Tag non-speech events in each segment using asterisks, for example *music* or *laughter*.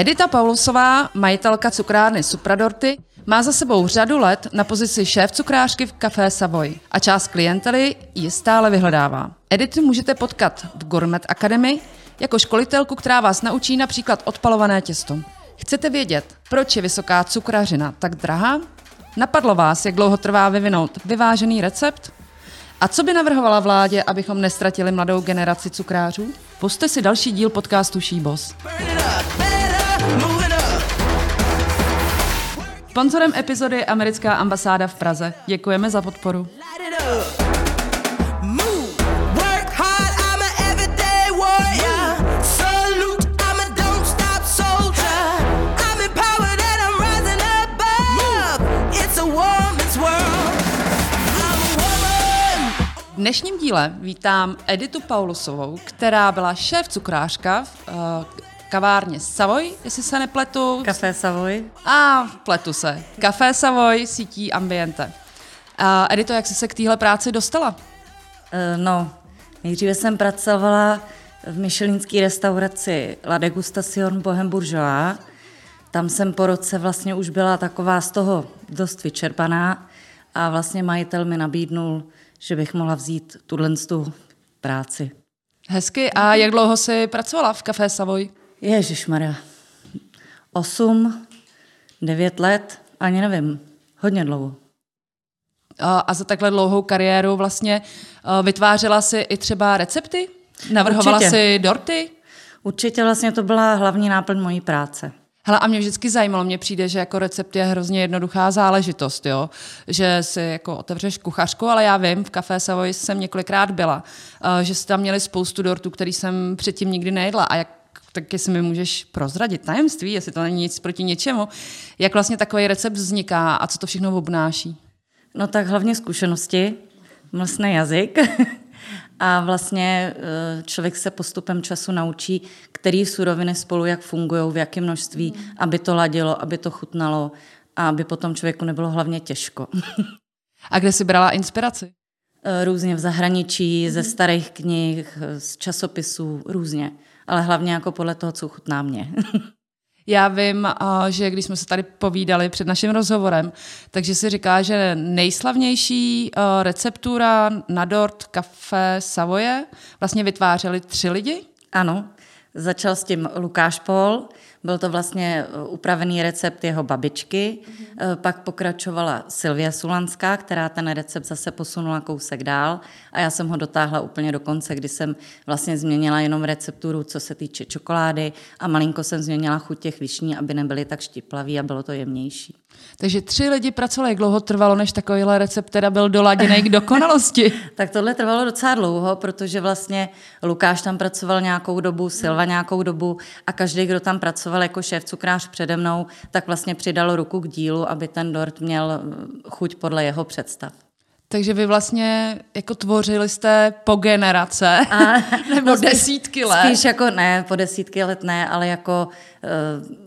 Edita Paulusová, majitelka cukrárny Supradorty, má za sebou řadu let na pozici šéf cukrářky v Café Savoy a část klientely ji stále vyhledává. Editu můžete potkat v Gourmet Academy jako školitelku, která vás naučí například odpalované těsto. Chcete vědět, proč je vysoká cukrařina tak drahá? Napadlo vás, jak dlouho trvá vyvinout vyvážený recept? A co by navrhovala vládě, abychom nestratili mladou generaci cukrářů? Puste si další díl podcastu Šíbos. Sponzorem epizody je americká ambasáda v Praze. Děkujeme za podporu. V dnešním díle vítám Editu Paulusovou, která byla šéf cukrářka v uh, kavárně Savoy, jestli se nepletu. Café Savoy. A pletu se. Café Savoy sítí Ambiente. A Edito, jak jsi se k téhle práci dostala? Uh, no, nejdříve jsem pracovala v myšelinské restauraci La Degustation Bohem Bourgeois. Tam jsem po roce vlastně už byla taková z toho dost vyčerpaná a vlastně majitel mi nabídnul, že bych mohla vzít tuhle tu práci. Hezky. A jak dlouho jsi pracovala v Café Savoy? Ježíš Maria. Osm, devět let, ani nevím, hodně dlouho. A za takhle dlouhou kariéru vlastně vytvářela si i třeba recepty? Navrhovala Určitě. si dorty? Určitě vlastně to byla hlavní náplň mojí práce. Hele, a mě vždycky zajímalo, mně přijde, že jako recept je hrozně jednoduchá záležitost, jo? že si jako otevřeš kuchařku, ale já vím, v Café Savoy jsem několikrát byla, že jste tam měli spoustu dortů, který jsem předtím nikdy nejedla a jak tak jestli mi můžeš prozradit tajemství, jestli to není nic proti něčemu, jak vlastně takový recept vzniká a co to všechno obnáší? No tak hlavně zkušenosti, mlsný jazyk *laughs* a vlastně eh, člověk se postupem času naučí, který suroviny spolu jak fungují, v jakém množství, aby to ladilo, aby to chutnalo a aby potom člověku nebylo hlavně těžko. *laughs* a kde jsi brala inspiraci? Eh, různě v zahraničí, ze starých knih, z časopisů, různě ale hlavně jako podle toho, co chutná mě. *laughs* Já vím, že když jsme se tady povídali před naším rozhovorem, takže si říká, že nejslavnější receptura na dort kafe Savoje vlastně vytvářeli tři lidi? Ano, začal s tím Lukáš Pol, byl to vlastně eh, upravený recept jeho babičky, mm-hmm. pak pokračovala Silvia Sulanská, která ten recept zase posunula kousek dál a já jsem ho dotáhla úplně do konce, kdy jsem vlastně změnila jenom recepturu, co se týče čokolády a malinko jsem změnila chuť těch višní, aby nebyly tak štiplaví a bylo to jemnější. Takže tři lidi pracovali. Jak dlouho trvalo, než takovýhle recept teda byl doladěný k *laughs* dokonalosti? tak tohle trvalo docela dlouho, protože vlastně Lukáš tam pracoval nějakou dobu, Silva nějakou dobu a každý, kdo tam pracoval jako šéf cukrář přede mnou, tak vlastně přidal ruku k dílu, aby ten dort měl chuť podle jeho představ. Takže vy vlastně jako tvořili jste po generace, a, *laughs* nebo no, desítky let? Spíš jako ne, po desítky let ne, ale jako eh,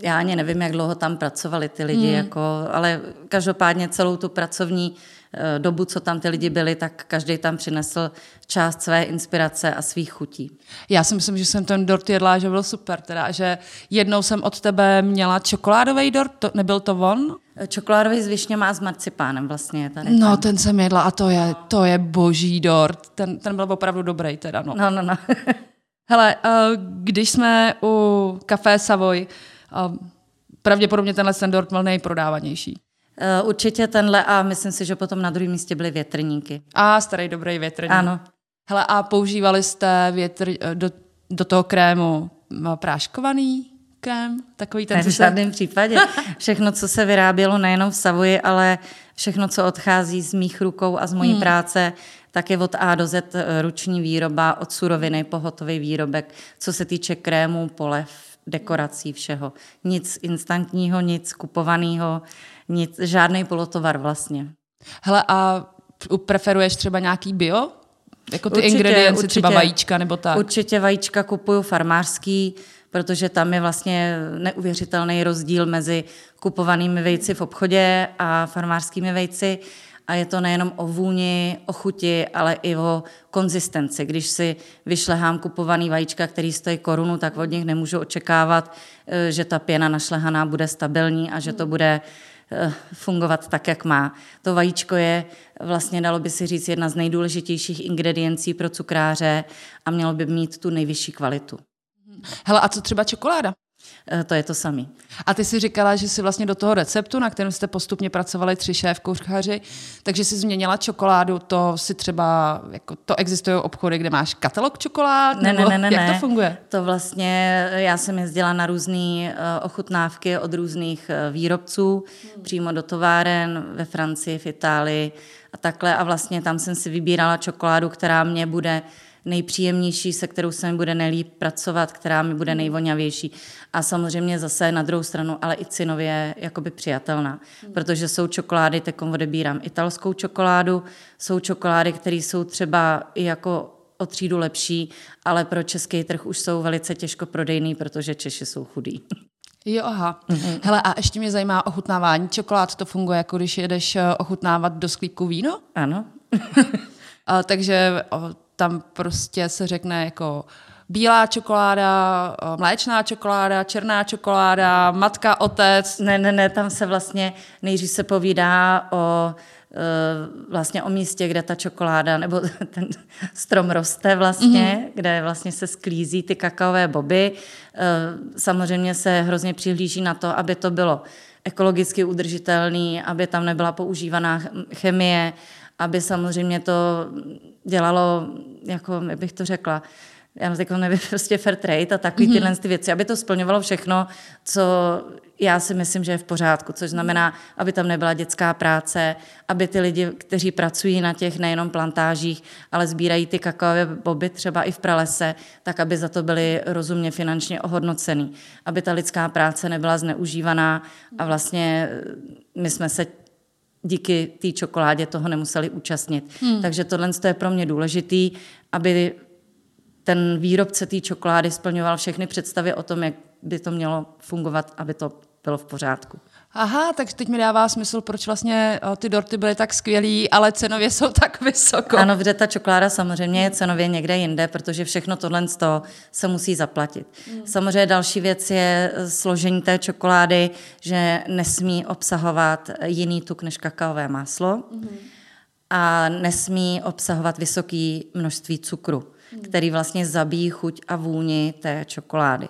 já ani nevím, jak dlouho tam pracovali ty lidi, hmm. jako, ale každopádně celou tu pracovní Eh, dobu, co tam ty lidi byli, tak každý tam přinesl část své inspirace a svých chutí. Já si myslím, že jsem ten dort jedla, že byl super, teda, že jednou jsem od tebe měla čokoládový dort, to, nebyl to on? Eh, čokoládový s višněm a s marcipánem vlastně. Tady no, tam. ten jsem jedla a to je, to je boží dort. Ten, ten byl opravdu dobrý teda, no. No, no, no. *laughs* Hele, eh, když jsme u Café Savoy, pravděpodobně tenhle ten dort byl nejprodávanější. Eh, určitě tenhle a myslím si, že potom na druhém místě byly větrníky. A starý dobrý větrník. Ano. Hele, a používali jste větr, eh, do, do toho krému práškovaný krém? Takový ten, ne, v žádném se... případě. *laughs* Všechno, co se vyrábělo nejenom v Savoji, ale všechno, co odchází z mých rukou a z mojí hmm. práce, tak je od A do Z eh, ruční výroba, od suroviny po hotový výrobek, co se týče krému, polev, dekorací, všeho. Nic instantního, nic kupovaného nic, žádný polotovar vlastně. Hele, a preferuješ třeba nějaký bio? Jako ty určitě, ingredience, určitě, třeba vajíčka nebo tak? Určitě vajíčka kupuju farmářský, protože tam je vlastně neuvěřitelný rozdíl mezi kupovanými vejci v obchodě a farmářskými vejci. A je to nejenom o vůni, o chuti, ale i o konzistenci. Když si vyšlehám kupovaný vajíčka, který stojí korunu, tak od nich nemůžu očekávat, eh, že ta pěna našlehaná bude stabilní a že to bude fungovat tak, jak má. To vajíčko je vlastně, dalo by si říct, jedna z nejdůležitějších ingrediencí pro cukráře a mělo by mít tu nejvyšší kvalitu. Hele, a co třeba čokoláda? Eh, to je to samý. A ty si říkala, že si vlastně do toho receptu, na kterém jste postupně pracovali tři šéf kuchaři, takže si změnila čokoládu, to si třeba, jako to existují obchody, kde máš katalog čokolád, ne, ne, ne, ne, jak ne. to funguje? To vlastně, já jsem jezdila na různé uh, ochutnávky od různých výrobců, hmm. přímo do továren ve Francii, v Itálii a takhle a vlastně tam jsem si vybírala čokoládu, která mě bude nejpříjemnější, se kterou se mi bude nejlíp pracovat, která mi bude nejvoňavější. A samozřejmě zase na druhou stranu, ale i cenově jakoby přijatelná, protože jsou čokolády, teď odebírám italskou čokoládu, jsou čokolády, které jsou třeba i jako o třídu lepší, ale pro český trh už jsou velice těžko prodejný, protože Češi jsou chudí. Jo, aha. Mm-hmm. Hele, a ještě mě zajímá ochutnávání čokolád. To funguje jako když jedeš eh, ochutnávat do sklípku víno? Ano. *laughs* a, takže o, tam prostě se řekne jako bílá čokoláda, mléčná čokoláda, černá čokoláda, matka, otec. Ne, ne, ne, tam se vlastně nejdřív se povídá o vlastně o místě, kde ta čokoláda nebo *laughs* ten strom roste vlastně, mm-hmm. kde vlastně se sklízí ty kakaové boby. Samozřejmě se hrozně přihlíží na to, aby to bylo ekologicky udržitelný, aby tam nebyla používaná chemie, aby samozřejmě to dělalo, jako, jak bych to řekla, já teď nevím, *laughs* prostě fair trade a takový mm-hmm. tyhle ty věci, aby to splňovalo všechno, co já si myslím, že je v pořádku, což znamená, aby tam nebyla dětská práce, aby ty lidi, kteří pracují na těch nejenom plantážích, ale sbírají ty kakaové boby třeba i v pralese, tak aby za to byli rozumně finančně ohodnocený, aby ta lidská práce nebyla zneužívaná a vlastně my jsme se díky té čokoládě toho nemuseli účastnit. Hmm. Takže tohle je pro mě důležitý, aby ten výrobce té čokolády splňoval všechny představy o tom, jak by to mělo fungovat, aby to bylo v pořádku. Aha, tak teď mi dává smysl, proč vlastně ty dorty byly tak skvělý, ale cenově jsou tak vysoko. Ano, protože ta čokoláda samozřejmě je cenově někde jinde, protože všechno tohle z toho se musí zaplatit. Mm. Samozřejmě další věc je složení té čokolády, že nesmí obsahovat jiný tuk než kakaové máslo mm. a nesmí obsahovat vysoké množství cukru, mm. který vlastně zabíjí chuť a vůni té čokolády.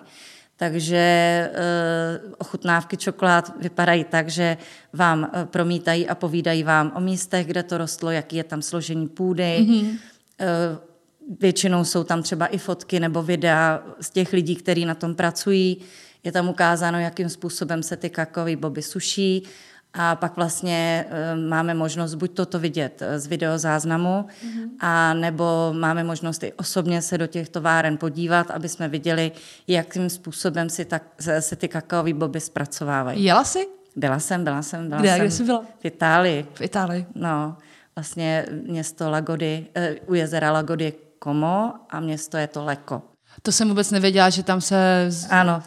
Takže uh, ochutnávky čokolád vypadají tak, že vám uh, promítají a povídají vám o místech, kde to rostlo, jaký je tam složení půdy. Mm-hmm. Většinou jsou tam třeba i fotky nebo videa z těch lidí, kteří na tom pracují. Je tam ukázáno, jakým způsobem se ty kakové boby suší a pak vlastně e, máme možnost buď toto vidět eh, z videozáznamu, mm-hmm. a nebo máme možnost i osobně se do těch továren podívat, aby jsme viděli, jakým způsobem si tak, se ty kakaové boby zpracovávají. Jela jsi? Byla jsem, byla jsem. Byla Kde, jsem kde jsi byla? V Itálii. V Itálii. No, vlastně město Lagody, uh, u jezera Lagody Como a město je to Leko. To jsem vůbec nevěděla, že tam se... Z... Ano.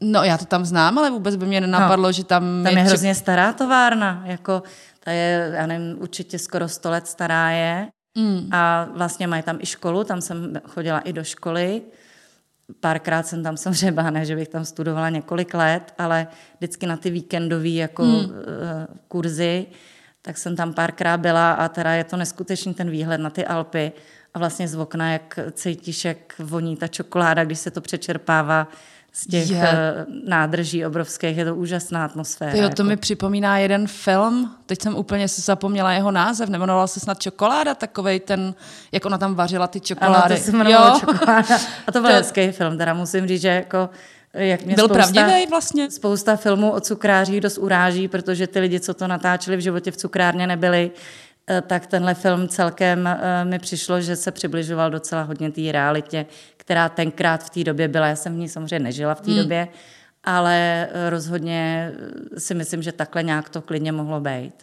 No, já to tam znám, ale vůbec by mě nenapadlo, no, že tam... Tam je, je hrozně stará továrna, jako ta je, já nevím, určitě skoro 100 let stará je. Mm. A vlastně mají tam i školu, tam jsem chodila i do školy. Párkrát jsem tam samozřejmě *laughs* ne, že bych tam studovala několik let, ale vždycky na ty víkendové jako mm. uh, kurzy, tak jsem tam párkrát byla a teda je to neskutečný ten výhled na ty Alpy a vlastně z okna, jak cítíš, jak voní ta čokoláda, když se to přečerpává z těch je. Eh, nádrží obrovských. Je to úžasná atmosféra. Jo, to jako. mi připomíná jeden film, teď jsem úplně zapomněla jeho název, jmenoval se snad Čokoláda, takovej ten, jak ona tam vařila ty čokolády. Ano, to se Čokoláda. A to byl *laughs* to... hezký film, teda musím říct, že jako jak mě Byl spousta, pravdivý vlastně? Spousta filmů o cukrářích dost uráží, protože ty lidi, co to natáčeli v životě v cukrárně nebyli, tak tenhle film celkem eh, mi přišlo, že se přibližoval docela hodně té realitě, která tenkrát v té době byla. Já jsem v ní samozřejmě nežila v té hmm. době, ale eh, rozhodně si myslím, že takhle nějak to klidně mohlo být.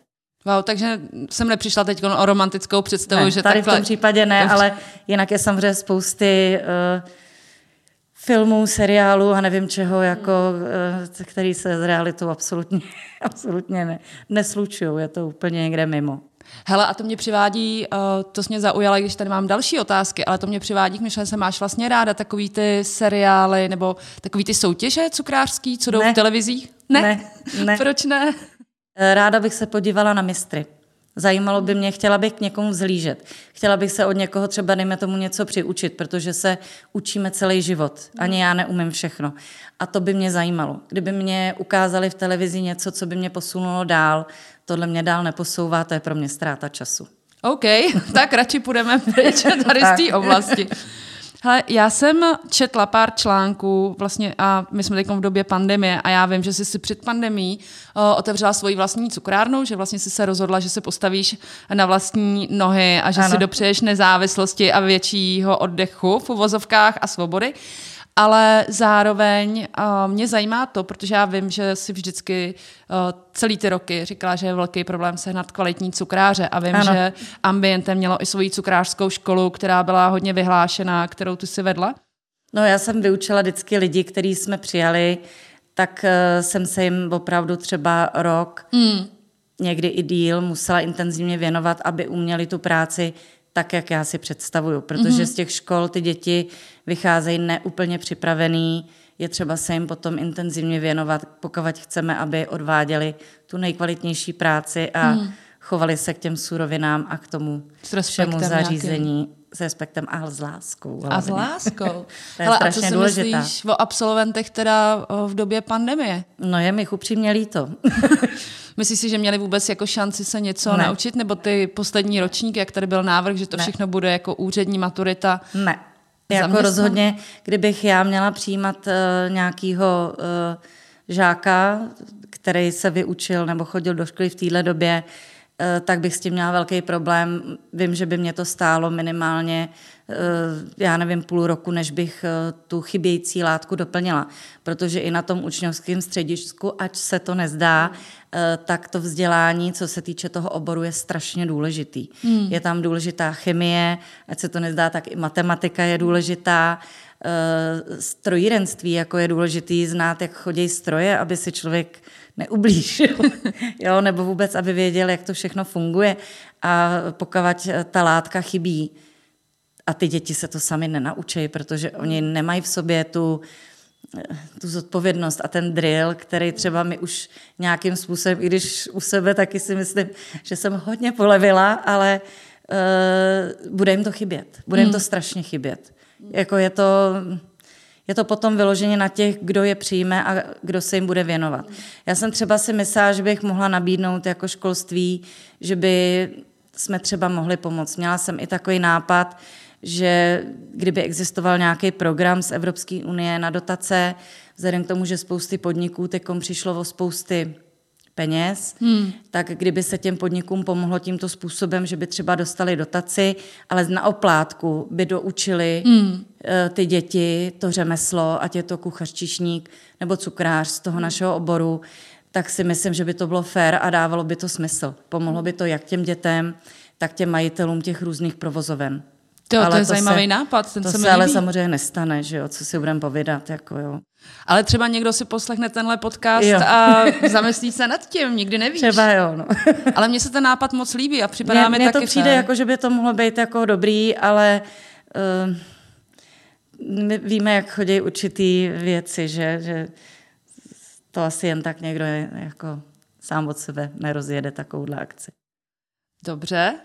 Wow, takže jsem nepřišla teď o romantickou představu, ne, že tady takhle... v tom případě ne, ale jinak je samozřejmě spousty uh, filmů, seriálů a nevím čeho, jako, eh, který se s realitou absolutně, *laughs* absolutně ne, neslučují. Je to úplně někde mimo. Hele, a to mě přivádí, uh, to mě zaujalo, když tady mám další otázky, ale to mě přivádí k myšlence, máš vlastně ráda takový ty seriály nebo takový ty soutěže cukrářský, co jdou ne. v televizích? Ne? ne, ne. Proč ne? Eh, ráda bych se podívala na mistry. Zajímalo by mě, chtěla bych k někomu vzlížet. Chtěla bych se od někoho třeba, dejme tomu, něco přiučit, protože se učíme celý život. Ani já neumím všechno. A to by mě zajímalo. Kdyby mě ukázali v televizi něco, co by mě posunulo dál, tohle mě dál neposouvá, to je pro mě ztráta času. OK, *laughs* tak radši půjdeme pryč tady z té oblasti. Hele, já jsem četla pár článků vlastně a my jsme teď v době pandemie a já vím, že jsi si před pandemí uh, otevřela svoji vlastní cukrárnu, že vlastně jsi se rozhodla, že se postavíš na vlastní nohy a že ano. si dopřeješ nezávislosti a většího oddechu v uvozovkách a svobody ale zároveň uh, mě zajímá to, protože já vím, že si vždycky uh, celý ty roky říkala, že je velký problém sehnat kvalitní cukráře a vím, ano. že Ambientem mělo i svoji cukrářskou školu, která byla hodně vyhlášená, kterou ty si vedla. No já jsem vyučila vždycky lidi, který jsme přijali, tak uh, jsem se jim opravdu třeba rok, hmm. někdy i díl musela intenzivně věnovat, aby uměli tu práci tak, jak já si představuju, protože mm-hmm. z těch škol ty děti vycházejí neúplně připravený, je třeba se jim potom intenzivně věnovat, pokud chceme, aby odváděli tu nejkvalitnější práci a mm. chovali se k těm surovinám a k tomu všemu zařízení. Nějaký s respektem a s láskou. Hlavně. A s láskou. *laughs* to je Hele, strašně a co si důležitá. myslíš o absolventech teda v době pandemie? No je mi upřímně líto. *laughs* Myslíš si, že měli vůbec jako šanci se něco ne. naučit? Nebo ty poslední ročník, jak tady byl návrh, že to ne. všechno bude jako úřední maturita? Ne. Jako rozhodně, kdybych já měla přijímat uh, nějakého uh, žáka, který se vyučil nebo chodil do školy v téhle době, uh, tak bych s tím měla velký problém. Vím, že by mě to stálo minimálně Eh, já nevím, půl roku, než bych eh, tu chybějící látku doplnila. Protože i na tom učňovském středisku, ať se to nezdá, eh, tak to vzdělání, co se týče toho oboru, je strašně důležitý. Hmm. Je tam důležitá chemie, ať se to nezdá, tak i matematika je důležitá. Strojírenství, jako je důležitý znát, jak chodí stroje, aby si člověk neublížil, *laughs* jo, nebo vůbec, aby věděl, jak to všechno funguje. A pokud ta látka chybí, a ty děti se to sami nenaučí, protože oni nemají v sobě tu, tu zodpovědnost a ten drill, který třeba mi už nějakým způsobem, i když u sebe taky si myslím, že jsem hodně polevila, ale uh, bude jim to chybět. Bude jim to hmm. strašně chybět. Jako je to, je to potom vyloženě na těch, kdo je přijme a kdo se jim bude věnovat. Já jsem třeba si myslela, že bych mohla nabídnout jako školství, že by jsme třeba mohli pomoct. Měla jsem i takový nápad, že kdyby existoval nějaký program z Evropské unie na dotace, vzhledem k tomu, že spousty podniků teďkom přišlo o spousty peněz, hmm. tak kdyby se těm podnikům pomohlo tímto způsobem, že by třeba dostali dotaci, ale na oplátku by doučili hmm. ty děti to řemeslo, ať je to kuchař, čišník nebo cukrář z toho našeho oboru, tak si myslím, že by to bylo fér a dávalo by to smysl. Pomohlo by to jak těm dětem, tak těm majitelům těch různých provozoven. To, ale to je to zajímavý se, nápad, ten to se, se ale samozřejmě nestane, že jo, co si budeme povídat, jako jo. Ale třeba někdo si poslechne tenhle podcast jo. a zamyslí se nad tím, nikdy nevíš. Třeba jo, no. *laughs* ale mně se ten nápad moc líbí a připadá mě, mi taky to přijde, fér. jako, že by to mohlo být jako dobrý, ale uh, my víme, jak chodí určitý věci, že, že to asi jen tak někdo je, jako sám od sebe nerozjede takovouhle akci. Dobře.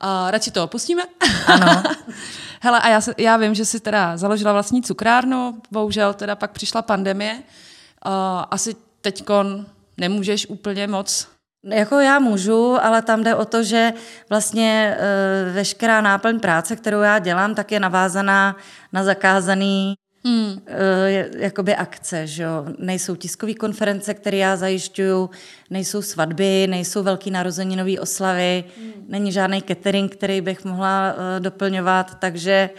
A radši to opustíme? Ano. *laughs* Hele, a já, se, já vím, že jsi teda založila vlastní cukrárnu, bohužel teda pak přišla pandemie. Uh, asi teďkon nemůžeš úplně moc jako já můžu, ale tam jde o to, že vlastně e, veškerá náplň práce, kterou já dělám, tak je navázaná na zakázaný hmm. e, jakoby akce, že jo. Nejsou tiskové konference, které já zajišťuju, nejsou svatby, nejsou velký narozeninové oslavy, hmm. není žádný catering, který bych mohla e, doplňovat, takže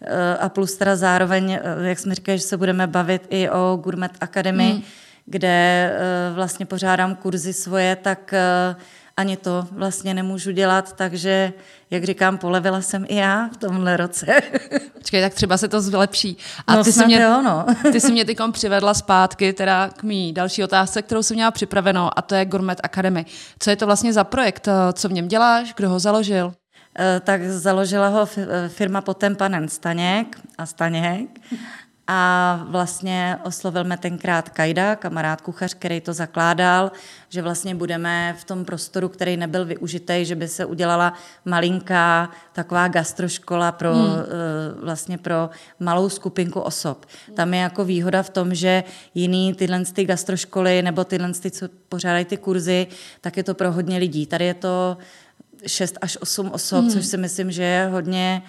e, a plus teda zároveň, jak jsme říkali, že se budeme bavit i o Gourmet Academy, hmm. kde vlastně pořádám kurzy svoje, tak ani to vlastně nemůžu dělat, takže, jak říkám, polevila jsem i já v tomhle roce. *laughs* Počkej, tak třeba se to zlepší. A no, ty, jsi mě, jo, no. *laughs* ty jsi mě tykom přivedla zpátky teda k mý další otázce, kterou jsem měla připravenou, a to je Gourmet Academy. Co je to vlastně za projekt? Co v něm děláš? Kdo ho založil? Eh, tak založila ho eh, firma Potempanen Staněk a Staněk a vlastně oslovil mě tenkrát Kajda, kamarád kuchař, který to zakládal, že vlastně budeme v tom prostoru, který nebyl využitý, že by se udělala malinká taková gastroškola pro, hmm. Eh, vlastně pro malou skupinku osob. Tam je jako výhoda v tom, že jiný tyhle ty gastroškoly nebo tyhle ty, co pořádají ty kurzy, tak je to pro hodně lidí. Tady je to 6 až 8 osob, hmm. což si myslím, že je hodně Eh,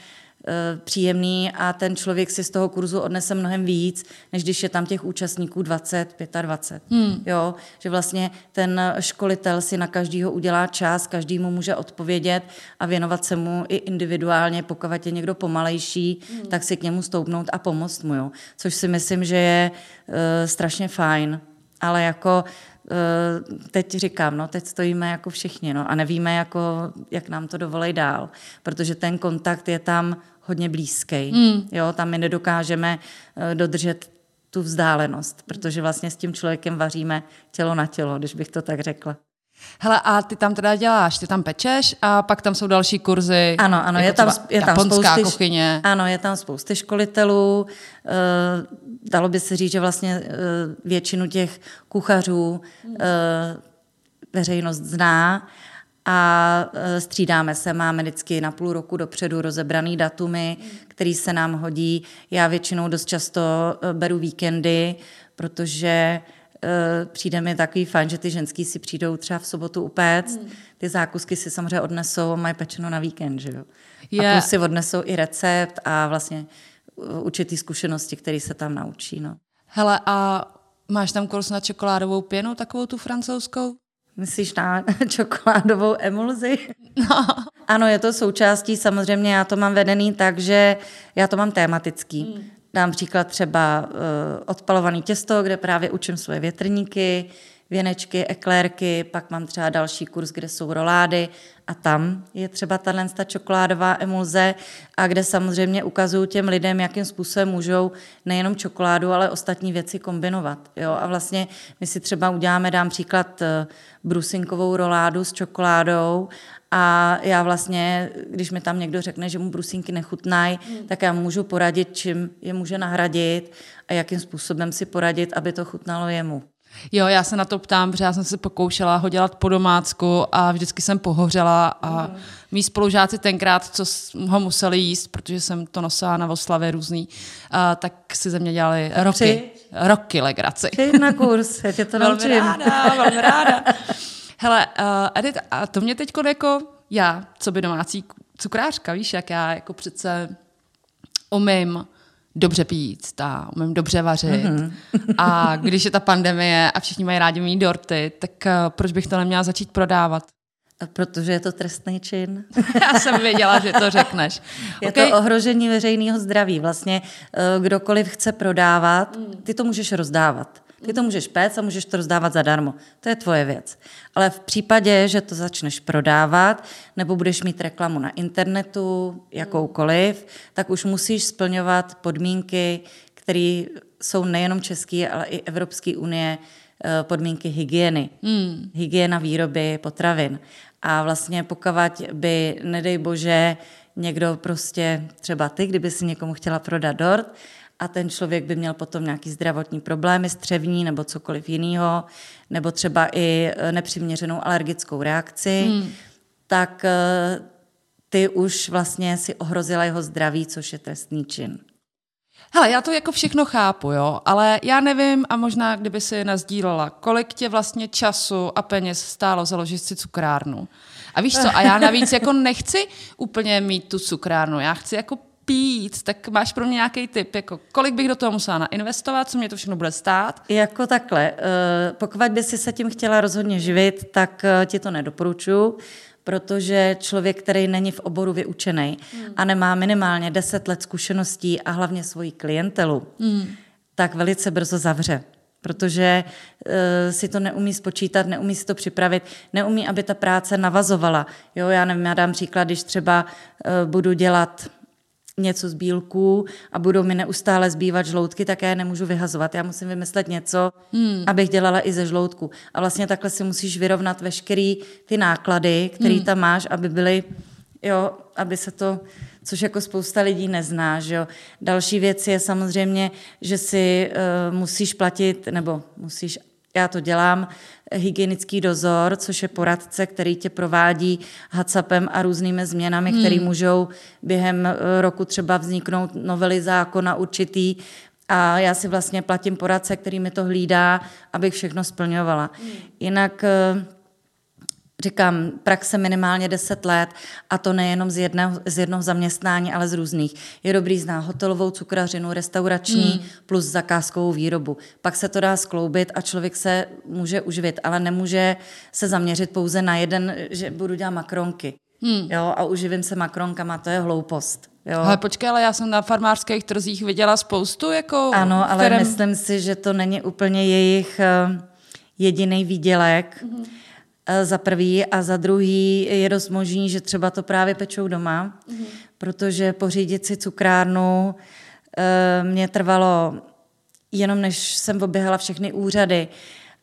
příjemný a ten člověk si z toho kurzu odnese mnohem víc, než když je tam těch účastníků 20, 25. Hmm. Jo, že vlastně ten školitel si na každýho udělá čas, každý mu může odpovědět a věnovat se mu i individuálně, pokud je někdo pomalejší, hmm. tak si k němu stoupnout a pomoct mu, jo. což si myslím, že je uh, strašně fajn. Ale jako Eh, teď říkám, no teď stojíme jako všichni no, a nevíme, jako, jak nám to dovolej dál, protože ten kontakt je tam hodně blízký. Mm. Jo, tam my nedokážeme eh, dodržet tu vzdálenost, protože vlastně s tím člověkem vaříme tělo na tělo, když bych to tak řekla. Hele, a ty tam teda děláš, ty tam pečeš a pak tam jsou další kurzy. Ano, ano, jako je tam, je tam spousty, kuchyně. Ano, je tam spousty školitelů. E, dalo by se říct, že vlastně e, většinu těch kuchařů e, veřejnost zná a střídáme se, máme vždycky na půl roku dopředu rozebraný datumy, který se nám hodí. Já většinou dost často beru víkendy, protože Eh, přijde mi takový fajn, že ty ženský si přijdou třeba v sobotu upéct, hmm. ty zákusky si samozřejmě odnesou a mají pečeno na víkend, že jo. Yeah. A plus si odnesou i recept a vlastně určitý zkušenosti, které se tam naučí, no. Hele, a máš tam kurz na čokoládovou pěnu, takovou tu francouzskou? Myslíš na *laughs* čokoládovou emulzi? *laughs* No. Ano, je to součástí, samozřejmě já to mám vedený tak, že já to mám tematický. Hmm. Dám příklad třeba uh, odpalovaný těsto, kde právě učím svoje větrníky, věnečky, eklérky, pak mám třeba další kurz, kde jsou rolády a tam je třeba tato čokoládová emulze a kde samozřejmě ukazuju těm lidem, jakým způsobem můžou nejenom čokoládu, ale ostatní věci kombinovat. Jo? A vlastně my si třeba uděláme, dám příklad, eh, brusinkovou roládu s čokoládou a já vlastně, když mi tam někdo řekne, že mu brusinky nechutnají, hmm. tak já můžu poradit, čím je může nahradit a jakým způsobem si poradit, aby to chutnalo jemu. Jo, já se na to ptám, protože já jsem se pokoušela ho dělat po domácku a vždycky jsem pohořela a mm. mý spolužáci tenkrát, co ho museli jíst, protože jsem to nosila na oslavě různý, a, tak si ze mě dělali roky. Roky legraci. Přijď na kurz, já tě to *laughs* velmi naučím. ráda, velmi ráda. *laughs* Hele, uh, Edith, a to mě teď jako já, co by domácí cukrářka, víš, jak já jako přece umím dobře pít, a umím dobře vařit. Mm-hmm. a když je ta pandemie a všichni mají rádi mít dorty, tak uh, proč bych to neměla začít prodávat? Protože je to trestný čin. *laughs* Já jsem věděla, že to řekneš. Je okay. to ohrožení veřejného zdraví. Vlastně eh, kdokoliv chce prodávat, ty to můžeš rozdávat. Ty to můžeš péct a můžeš to rozdávat zadarmo. To je tvoje věc. Ale v případě, že to začneš prodávat nebo budeš mít reklamu na internetu, jakoukoliv, tak už musíš splňovat podmínky, které jsou nejenom české, ale i Evropské unie, eh, podmínky hygieny. Hmm. Hygiena výroby potravin. A vlastně pokud by, nedej bože, někdo prostě, třeba ty, kdyby si někomu chtěla prodat dort, a ten člověk by měl potom nějaký zdravotní problémy, střevní nebo cokoliv jiného, nebo třeba i e, nepřiměřenou alergickou reakci, hmm. tak e, ty už vlastně si ohrozila jeho zdraví, což je trestný čin. Hele, já to jako všechno chápu, jo, ale já nevím a možná, kdyby si nazdílela, kolik tě vlastně času a peněz stálo založit si cukrárnu. A víš co, a já navíc jako nechci úplně mít tu cukrárnu, já chci jako pít, tak máš pro mě nějaký tip, jako kolik bych do toho musela nainvestovat, co mě to všechno bude stát? Jako takhle, eh, pokud by si se tím chtěla rozhodně živit, tak eh, ti to nedoporučuji, protože člověk, který není v oboru vyučený hmm. a nemá minimálně 10 let zkušeností a hlavně svoji klientelu, hmm. tak velice brzo zavře. protože uh, si to neumí spočítat, neumí si to připravit, neumí, aby ta práce navazovala. Jo, já nevím, já dám příklad, když třeba uh, budu dělat něco z bílků a budou mi neustále zbývat žloutky, tak já je nemůžu vyhazovat. Já musím vymyslet něco, hmm. abych dělala i ze žloutku. A vlastně takhle si musíš vyrovnat veškerý ty náklady, které hmm. tam máš, aby byly, jo, aby se to což jako spousta lidí nezná. Že jo. Další věc je samozřejmě, že si uh, musíš platit, nebo musíš, já to dělám, hygienický dozor, což je poradce, který tě provádí HACCPem a různými změnami, hmm. které můžou během eh, roku třeba vzniknout novely zákona určitý, a já si vlastně platím poradce, který mi to hlídá, abych všechno splňovala. Hmm. Jinak eh, říkám, praxe minimálně 10 let a to nejenom z jednoho, z jednoho zaměstnání, ale z různých. Je dobrý znát hotelovou cukrařinu, restaurační mm. plus zakázkovou výrobu. Pak se to dá skloubit a člověk se může uživit, ale nemůže se zaměřit pouze na jeden, že budu dělat makronky. Hmm. Jo, a uživím se makronkama, to je hloupost. Jo. Ale počkej, ale já jsem na farmářských trzích viděla spoustu, jako... Ano, ale kterém... myslím si, že to není úplně jejich uh, jediný výdělek. Hmm Eh, za prvý a za druhý je dost možný, že třeba to právě pečou doma, mm-hmm. protože pořídit si cukrárnu eh, mě trvalo jenom než jsem oběhala všechny úřady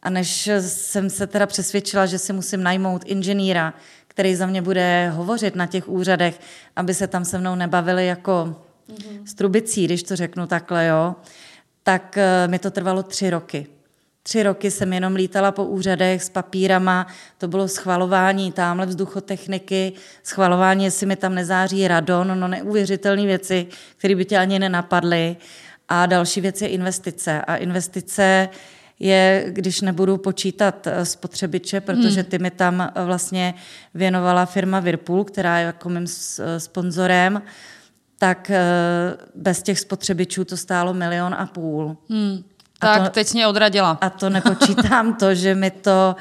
a než jsem se teda přesvědčila, že si musím najmout inženýra, který za mě bude hovořit na těch úřadech, aby se tam se mnou nebavili jako mm-hmm. strubicí, když to řeknu takhle, jo, tak eh, mi to trvalo tři roky. Tři roky jsem jenom lítala po úřadech s papírama, to bylo schvalování tamhle vzduchotechniky, schvalování, jestli mi tam nezáří radon, no neuvěřitelné věci, které by tě ani nenapadly. A další věc je investice. A investice je, když nebudu počítat eh, spotřebiče, protože hmm. ty mi tam eh, vlastně věnovala firma Whirlpool, která je jako mým eh, sponzorem, tak bez těch spotřebičů to stálo milion a půl. Hmm. Tak, to, teď mě odradila. A to nepočítám to, že mi to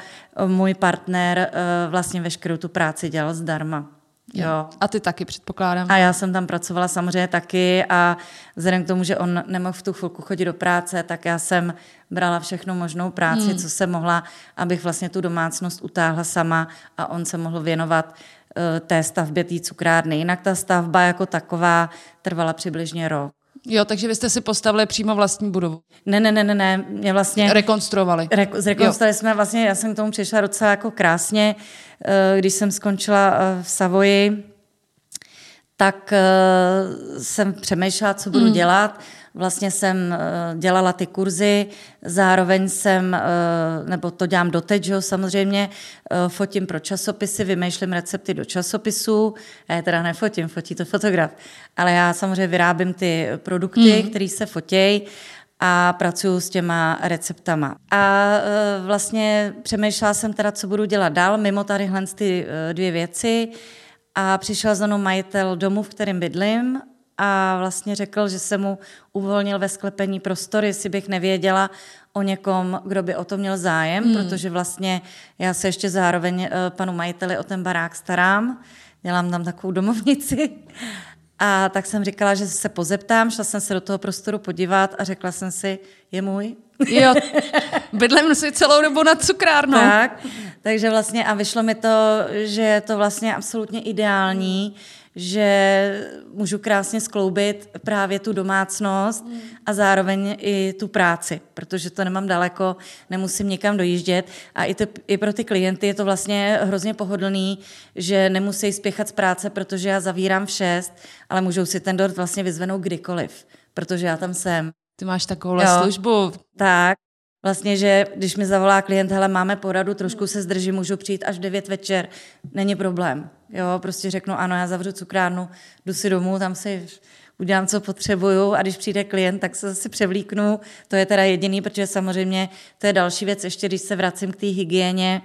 můj partner eh, vlastně veškerou tu práci dělal zdarma. Jo. A ty taky předpokládám. A já jsem tam pracovala samozřejmě taky a vzhledem k tomu, že on nemohl v tu chvilku chodit do práce, tak já jsem brala všechno možnou práci, hmm. co jsem mohla, abych vlastně tu domácnost utáhla sama a on se mohl věnovat uh, té stavbě té cukrárny. Jinak ta stavba jako taková trvala přibližně rok. Jo, takže vy jste si postavili přímo vlastní budovu. Ne, ne, ne, ne, ne. Mě vlastně... Rekonstruovali. Re, zrekonstruovali jo. jsme vlastně, já jsem k tomu přišla docela jako krásně, eh, když jsem skončila eh, v Savoji, tak eh, jsem přemýšlela, co budu mm. dělat. Vlastně jsem eh, dělala ty kurzy, zároveň jsem, eh, nebo to dělám doteď, že jo, samozřejmě, fotím pro časopisy, vymýšlím recepty do časopisů. Já je teda nefotím, fotí to fotograf. Ale já samozřejmě vyrábím ty produkty, mm. které se fotějí a pracuji s těma receptama. A vlastně přemýšlela jsem teda, co budu dělat dál, mimo tady ty dvě věci. A přišel za mnou majitel domu, v kterém bydlím a vlastně řekl, že se mu uvolnil ve sklepení prostor, jestli bych nevěděla o někom, kdo by o to měl zájem, hmm. protože vlastně já se ještě zároveň eh, panu majiteli o ten barák starám, dělám tam takovou domovnici. *laughs* A tak jsem říkala, že se pozeptám, šla jsem se do toho prostoru podívat a řekla jsem si, je můj. Jo, *laughs* bydlím si celou dobu na cukrárnou. Tak, takže vlastně a vyšlo mi to, že je to vlastně absolutně ideální, že můžu krásně skloubit právě tu domácnost a zároveň i tu práci, protože to nemám daleko, nemusím někam dojíždět a i, to, i pro ty klienty je to vlastně hrozně pohodlný, že nemusí spěchat z práce, protože já zavírám v šest, ale můžou si ten dort vlastně vyzvenout kdykoliv, protože já tam jsem. Ty máš takovou službu. Tak, vlastně, že když mi zavolá klient, hele, máme poradu, trošku se zdržím, můžu přijít až v 9 večer, není problém. Jo, prostě řeknu, ano, já zavřu cukrárnu, jdu si domů, tam si udělám, co potřebuju a když přijde klient, tak se zase převlíknu. To je teda jediný, protože samozřejmě to je další věc, ještě když se vracím k té hygieně,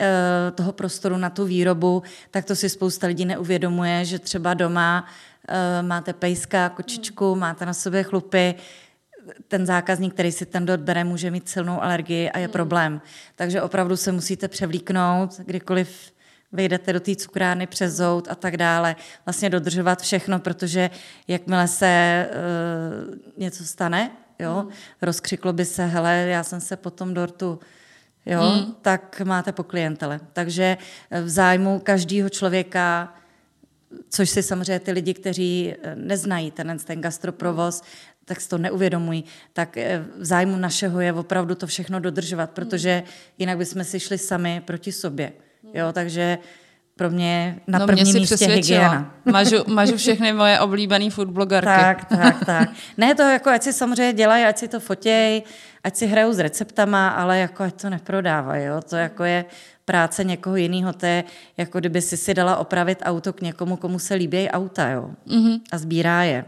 eh, toho prostoru na tu výrobu, tak to si spousta lidí neuvědomuje, že třeba doma eh, máte pejska, kočičku, máte na sobě chlupy, ten zákazník, který si ten dort bere, může mít silnou alergii a je hmm. problém. Takže opravdu se musíte převlíknout, kdykoliv vejdete do té cukrárny přes zout a tak dále, vlastně dodržovat všechno, protože jakmile se uh, něco stane, jo, rozkřiklo by se, hele, já jsem se po tom dortu jo, hmm. tak máte po klientele. Takže v zájmu každého člověka, což si samozřejmě ty lidi, kteří neznají ten, ten gastroprovoz, tak si to neuvědomují, tak eh, v zájmu našeho je opravdu to všechno dodržovat, protože jinak bychom si šli sami proti sobě. Jo, takže pro mě na no, prvním mě místě hygiena. *laughs* Mažu, mažu všechny moje oblíbené foodblogerky. Tak, tak, tak. *laughs* Ne to jako, ať si samozřejmě dělají, ať si to fotějí, ať si hrajou s receptama, ale jako ať to neprodávají, jo. To jako je práce někoho jiného, to je jako kdyby si si dala opravit auto k někomu, komu se líbí auta, jo. Mm-hmm. A sbírá je.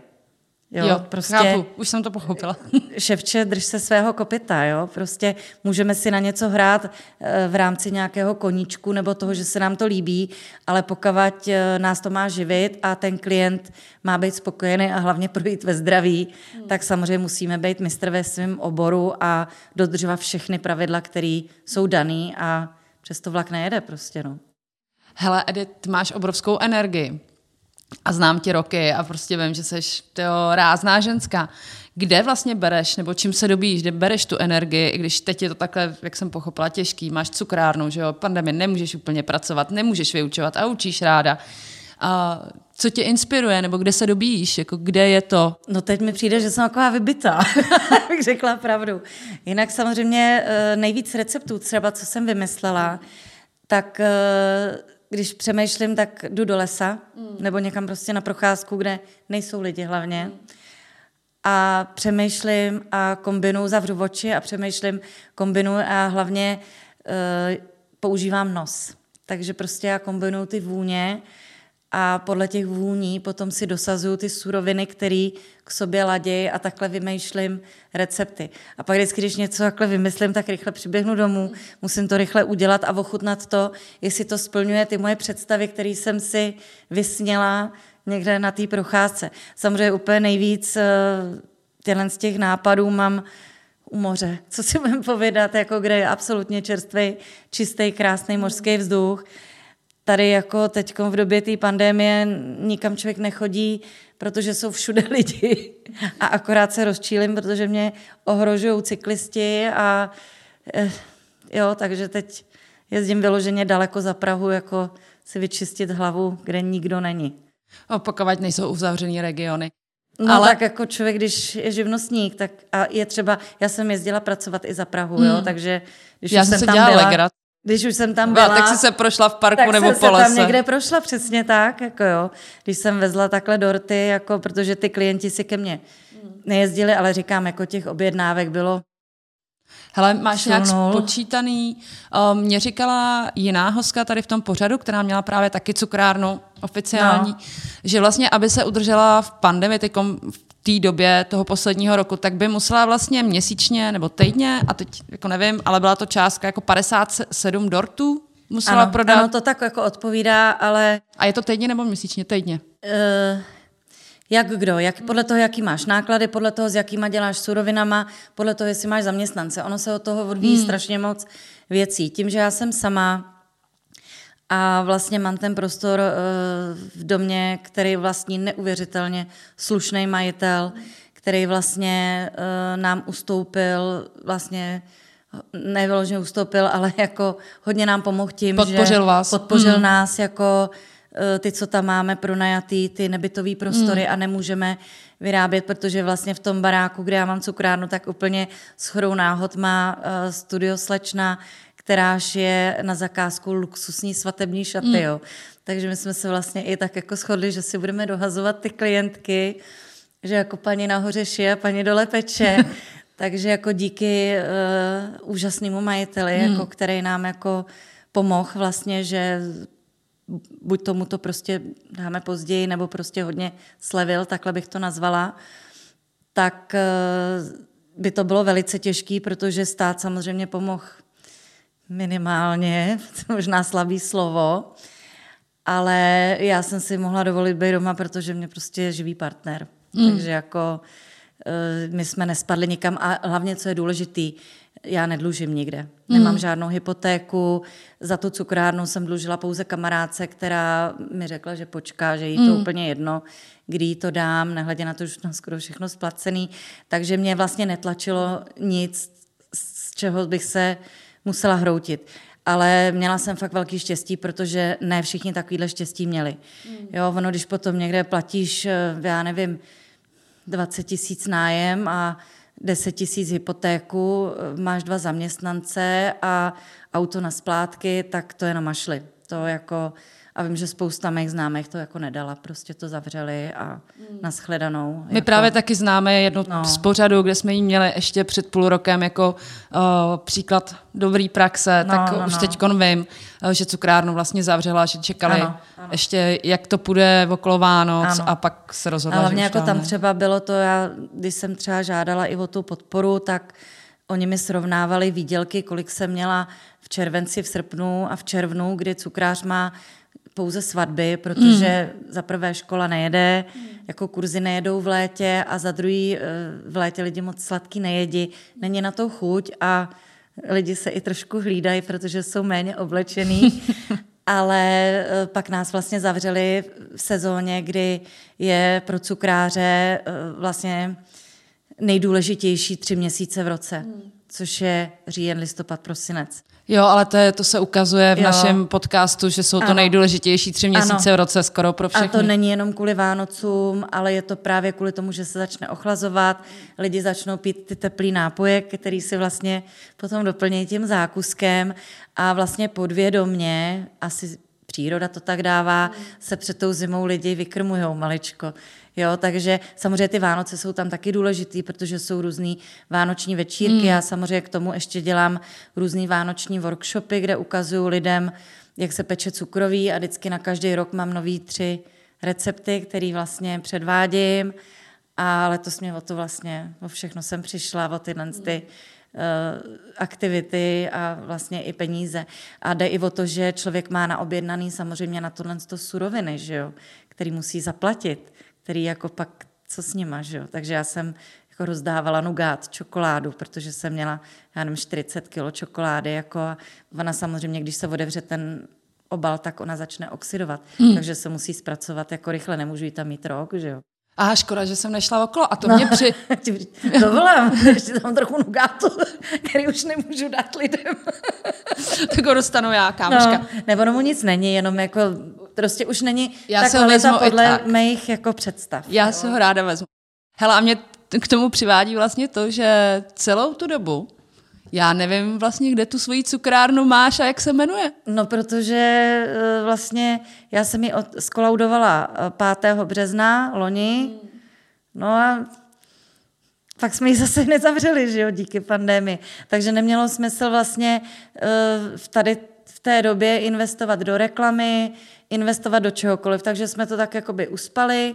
Jo, jo prostě chápu, už jsem to pochopila. *laughs* Ševče, drž se svého kopita, jo. Prostě můžeme si na něco hrát eh, v rámci nějakého koníčku nebo toho, že se nám to líbí, ale pokud eh, nás to má živit a ten klient má být spokojený a hlavně projít ve zdraví, hmm. tak samozřejmě musíme být mistr ve svém oboru a dodržovat všechny pravidla, které jsou daný a přesto vlak nejede prostě, no. Hele, Edith, máš obrovskou energii a znám ti roky a prostě vím, že jsi tyjo, rázná ženská. Kde vlastně bereš, nebo čím se dobíš, kde bereš tu energii, i když teď je to takhle, jak jsem pochopila, těžký, máš cukrárnu, že jo, pandemie, nemůžeš úplně pracovat, nemůžeš vyučovat a učíš ráda. A co tě inspiruje, nebo kde se dobíš, jako kde je to? No teď mi přijde, že jsem taková vybitá, *laughs* bych řekla pravdu. Jinak samozřejmě eh, nejvíc receptů třeba, co jsem vymyslela, tak eh, když přemýšlím, tak jdu do lesa mm. nebo někam prostě na procházku, kde nejsou lidi hlavně. Mm. A přemýšlím a kombinuju, zavřu oči a přemýšlím, kombinuju a hlavně uh, používám nos. Takže prostě já kombinuju ty vůně, a podle těch vůní potom si dosazuju ty suroviny, které k sobě ladějí a takhle vymýšlím recepty. A pak vždycky, když něco takhle vymyslím, tak rychle přiběhnu domů, musím to rychle udělat a ochutnat to, jestli to splňuje ty moje představy, které jsem si vysněla někde na té procházce. Samozřejmě úplně nejvíc eh, tělen z těch nápadů mám u moře. Co si budeme povědat, jako kde je absolutně čerstvý, čistý, krásný mořský vzduch tady jako teď v době té pandémie nikam člověk nechodí, protože jsou všude *laughs* lidi a akorát se rozčílim, protože mě ohrožují cyklisti a eh, jo, takže teď jezdím vyloženě daleko za Prahu, jako si vyčistit hlavu, kde nikdo není. Opakovat nejsou uzavřený regiony. No ale... tak jako člověk, když je živnostník, tak a je třeba, já jsem jezdila pracovat i za Prahu, hmm. jo, takže když já jsem, jsem tam byla, legrat. Když už jsem tam byla, tak jsi se prošla v parku tak nebo po lese. tam někde prošla, přesně tak, jako jo. Když jsem vezla takhle dorty, jako, protože ty klienti si ke mně nejezdili, ale říkám, jako těch objednávek bylo Hele, máš Šunul. nějak spočítaný, um, mě říkala jiná hoska tady v tom pořadu, která měla právě taky cukrárnu oficiální, no. že vlastně, aby se udržela v pandemii, v té době toho posledního roku, tak by musela vlastně měsíčně nebo týdně, a teď jako nevím, ale byla to částka jako 57 dortů musela ano, prodat. Ano, to tak jako odpovídá, ale... A je to týdně nebo měsíčně? Týdně. Uh, jak kdo, jak, podle toho, jaký máš náklady, podle toho, s jakýma děláš surovinama, podle toho, jestli máš zaměstnance. Ono se od toho odvíjí hmm. strašně moc věcí. Tím, že já jsem sama a vlastně mám ten prostor eh, v domě, který vlastní neuvěřitelně slušný majitel, který vlastně eh, nám ustoupil, vlastně nevyloženě ustoupil, ale *laughs* jako hodně nám pomohl tím, podpořil že vás. podpořil mm. nás jako eh, ty, co tam máme pronajatý, ty nebytové prostory mm. a nemůžeme vyrábět, protože vlastně v tom baráku, kde já mám cukrárnu, tak úplně shodou náhod má studio slečna, kteráž je na zakázku luxusní svatební šaty, mm. jo. Takže my jsme se vlastně i tak jako shodli, že si budeme dohazovat ty klientky, že jako paní nahoře šije, paní dole peče. *laughs* Takže jako díky uh, úžasnému majiteli, mm. jako, který nám jako pomohl vlastně, že buď tomu to prostě dáme později, nebo prostě hodně slevil, takhle bych to nazvala, tak uh, by to bylo velice těžké, protože stát samozřejmě pomohl minimálně, *laughs* možná slabý slovo, ale já jsem si mohla dovolit být doma, protože mě prostě je živý partner. Mm. Takže jako eh, my jsme nespadli nikam a hlavně, co je důležitý, já nedlužím nikde. Nemám žádnou hypotéku, za tu cukrárnu jsem dlužila pouze kamarádce, která mi řekla, že počká, že jí to úplně jedno, kdy jí to dám, nehledě na to, že už mám skoro všechno splacený. Takže mě vlastně netlačilo nic, z čeho bych se musela hroutit. Ale měla jsem fakt velký štěstí, protože ne všichni takovýhle štěstí měli. Jo, ono, když potom někde platíš, eh, já nevím, 20 tisíc nájem a 10 tisíc hypotéku, eh, máš dva zaměstnance a auto na splátky, tak to je na mašli. To jako, a vím, že spousta mých známých to jako nedala, prostě to zavřeli a Hmm. naschledanou. My jako, právě taky známe jednu No. z pořadu, kde jsme ji měli ještě před půl rokem jako uh, příklad dobrý praxe, No, tak no, už no. teď vím, uh, že cukrárnu vlastně zavřela, že čekali Ano, ano. ještě, jak to půjde okolo Vánoc Ano. a pak se rozhodla, Ale už jako tam ne. třeba bylo to, já, když jsem třeba žádala i o tu podporu, tak oni mi srovnávali výdělky, kolik jsem měla v červenci, v srpnu a v červnu, kdy cukrář má pouze svatby, protože mm. za prvé škola nejede, jako kurzy nejedou v létě a za druhý eh, v létě lidi moc sladký nejedí, není na to chuť a lidi se i trošku hlídají, protože jsou méně oblečený. *laughs* Ale eh, pak nás vlastně zavřeli v sezóně, kdy je pro cukráře eh, vlastně nejdůležitější tři měsíce v roce, což je říjen, listopad, prosinec. Jo, ale to, je, to se ukazuje v Jo. našem podcastu, že jsou to Ano. nejdůležitější tři měsíce Ano. v roce skoro pro všechny. A to není jenom kvůli Vánocům, ale je to právě kvůli tomu, že se začne ochlazovat, lidi začnou pít ty teplý nápoje, který si vlastně potom doplnějí tím zákuskem a vlastně podvědomně, asi příroda to tak dává, se před tou zimou lidi vykrmujou maličko. Jo, takže samozřejmě ty Vánoce jsou tam taky důležitý, protože jsou různý vánoční večírky. Já samozřejmě k tomu ještě dělám různý vánoční workshopy, kde ukazuju lidem, jak se peče cukroví a vždycky na každý rok mám nový tři recepty, který vlastně předvádím. A letos mě o to vlastně, o všechno jsem přišla, o tyhle ty uh, aktivity a vlastně i peníze. A jde i o to, že člověk má na objednaný samozřejmě na tohle to suroviny, že jo, který musí zaplatit, který jako pak, co s nima, že jo. Takže já jsem jako rozdávala nugát, čokoládu, protože jsem měla, já nevím, 40 kilo čokolády, jako a ona samozřejmě, když se otevře ten obal, tak ona začne oxidovat, mm. takže se musí zpracovat jako rychle, nemůžu ji tam mít rok, že jo. A škoda, že jsem nešla okolo. A to mě *laughs* při... to volám, *laughs* ještě tam trochu nugátu, *laughs* který už nemůžu dát lidem. tak ho dostanu já, kámoška. No, nebo mu nic není, jenom jako, prostě už není Já ta vezmu i podle tak. mých jako představ. Já si ho ráda vezmu. Hele, a mě k tomu přivádí vlastně to, že celou tu dobu já nevím vlastně, kde tu svoji cukrárnu máš a jak se jmenuje. No, protože eh, vlastně já jsem ji skolaudovala eh, 5. března loni, no a pak jsme ji zase *laughs* hned zavřeli, že jo, díky pandemii. Takže nemělo smysl vlastně v tady v té době investovat do reklamy, investovat do čehokoliv, takže jsme to tak jakoby uspali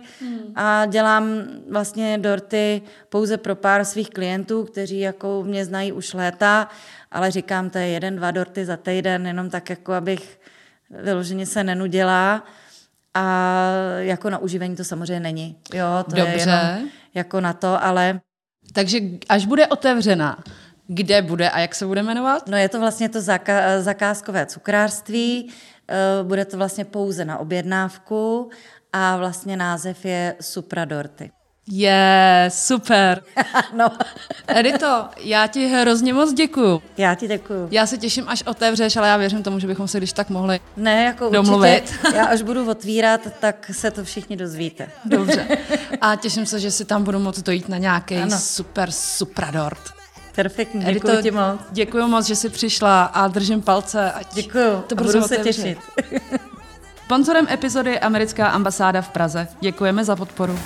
a dělám vlastně dorty pouze pro pár svých klientů, kteří jako mě znají už léta, ale říkám, to je jeden, dva dorty za týden, jenom tak jako, abych vyloženě se nenudila a jako na uživení to samozřejmě není. Jo, to Dobře. je jenom jako na to, ale Takže až bude otevřená, kde bude a jak se bude jmenovat? No je to vlastně to zaka- zakázkové cukrářství, bude to vlastně pouze na objednávku a vlastně název je Supradorty. Je, super. *laughs* no, Edito, já ti hrozně moc děkuju. já ti děkuju. Já se těším, až otevřeš, ale já věřím tomu, že bychom se když tak mohli. Ne, jako Domluvit. určitě, já až budu otvírat, tak se to všichni dozvíte. Dobře. *laughs* A těším se, že si tam budu moct dojít na nějaký super supradort. Perfektní, Edito, děkuji ti moc. Děkuji moc, že jsi přišla a držím palce. Ať Děkuju, To budu se otevře. těšit. Sponzorem epizody je americká ambasáda v Praze. Děkujeme za podporu.